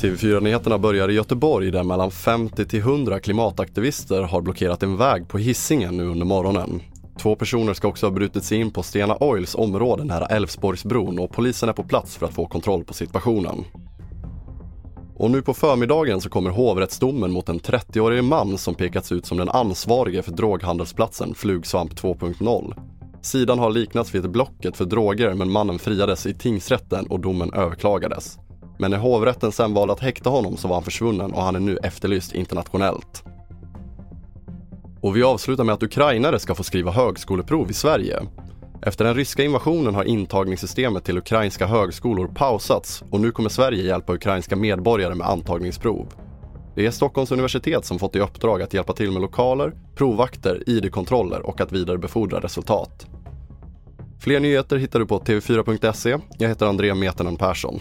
TV4-nyheterna börjar i Göteborg där mellan 50 till 100 klimataktivister har blockerat en väg på hissingen nu under morgonen. Två personer ska också ha brutit sig in på Stena Oils område nära Älvsborgsbron och polisen är på plats för att få kontroll på situationen. Och nu på förmiddagen så kommer hovrättsdomen mot en 30-årig man som pekats ut som den ansvarige för droghandelsplatsen Flugsvamp 2.0. Sidan har liknats vid Blocket för droger men mannen friades i tingsrätten och domen överklagades. Men när hovrätten sen valde att häkta honom så var han försvunnen och han är nu efterlyst internationellt. Och vi avslutar med att ukrainare ska få skriva högskoleprov i Sverige. Efter den ryska invasionen har intagningssystemet till ukrainska högskolor pausats och nu kommer Sverige hjälpa ukrainska medborgare med antagningsprov. Det är Stockholms universitet som fått i uppdrag att hjälpa till med lokaler, provvakter, id-kontroller och att vidarebefordra resultat. Fler nyheter hittar du på tv4.se. Jag heter André Metenen Persson.